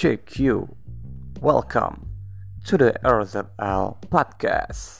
JQ. Welcome to the RZL podcast.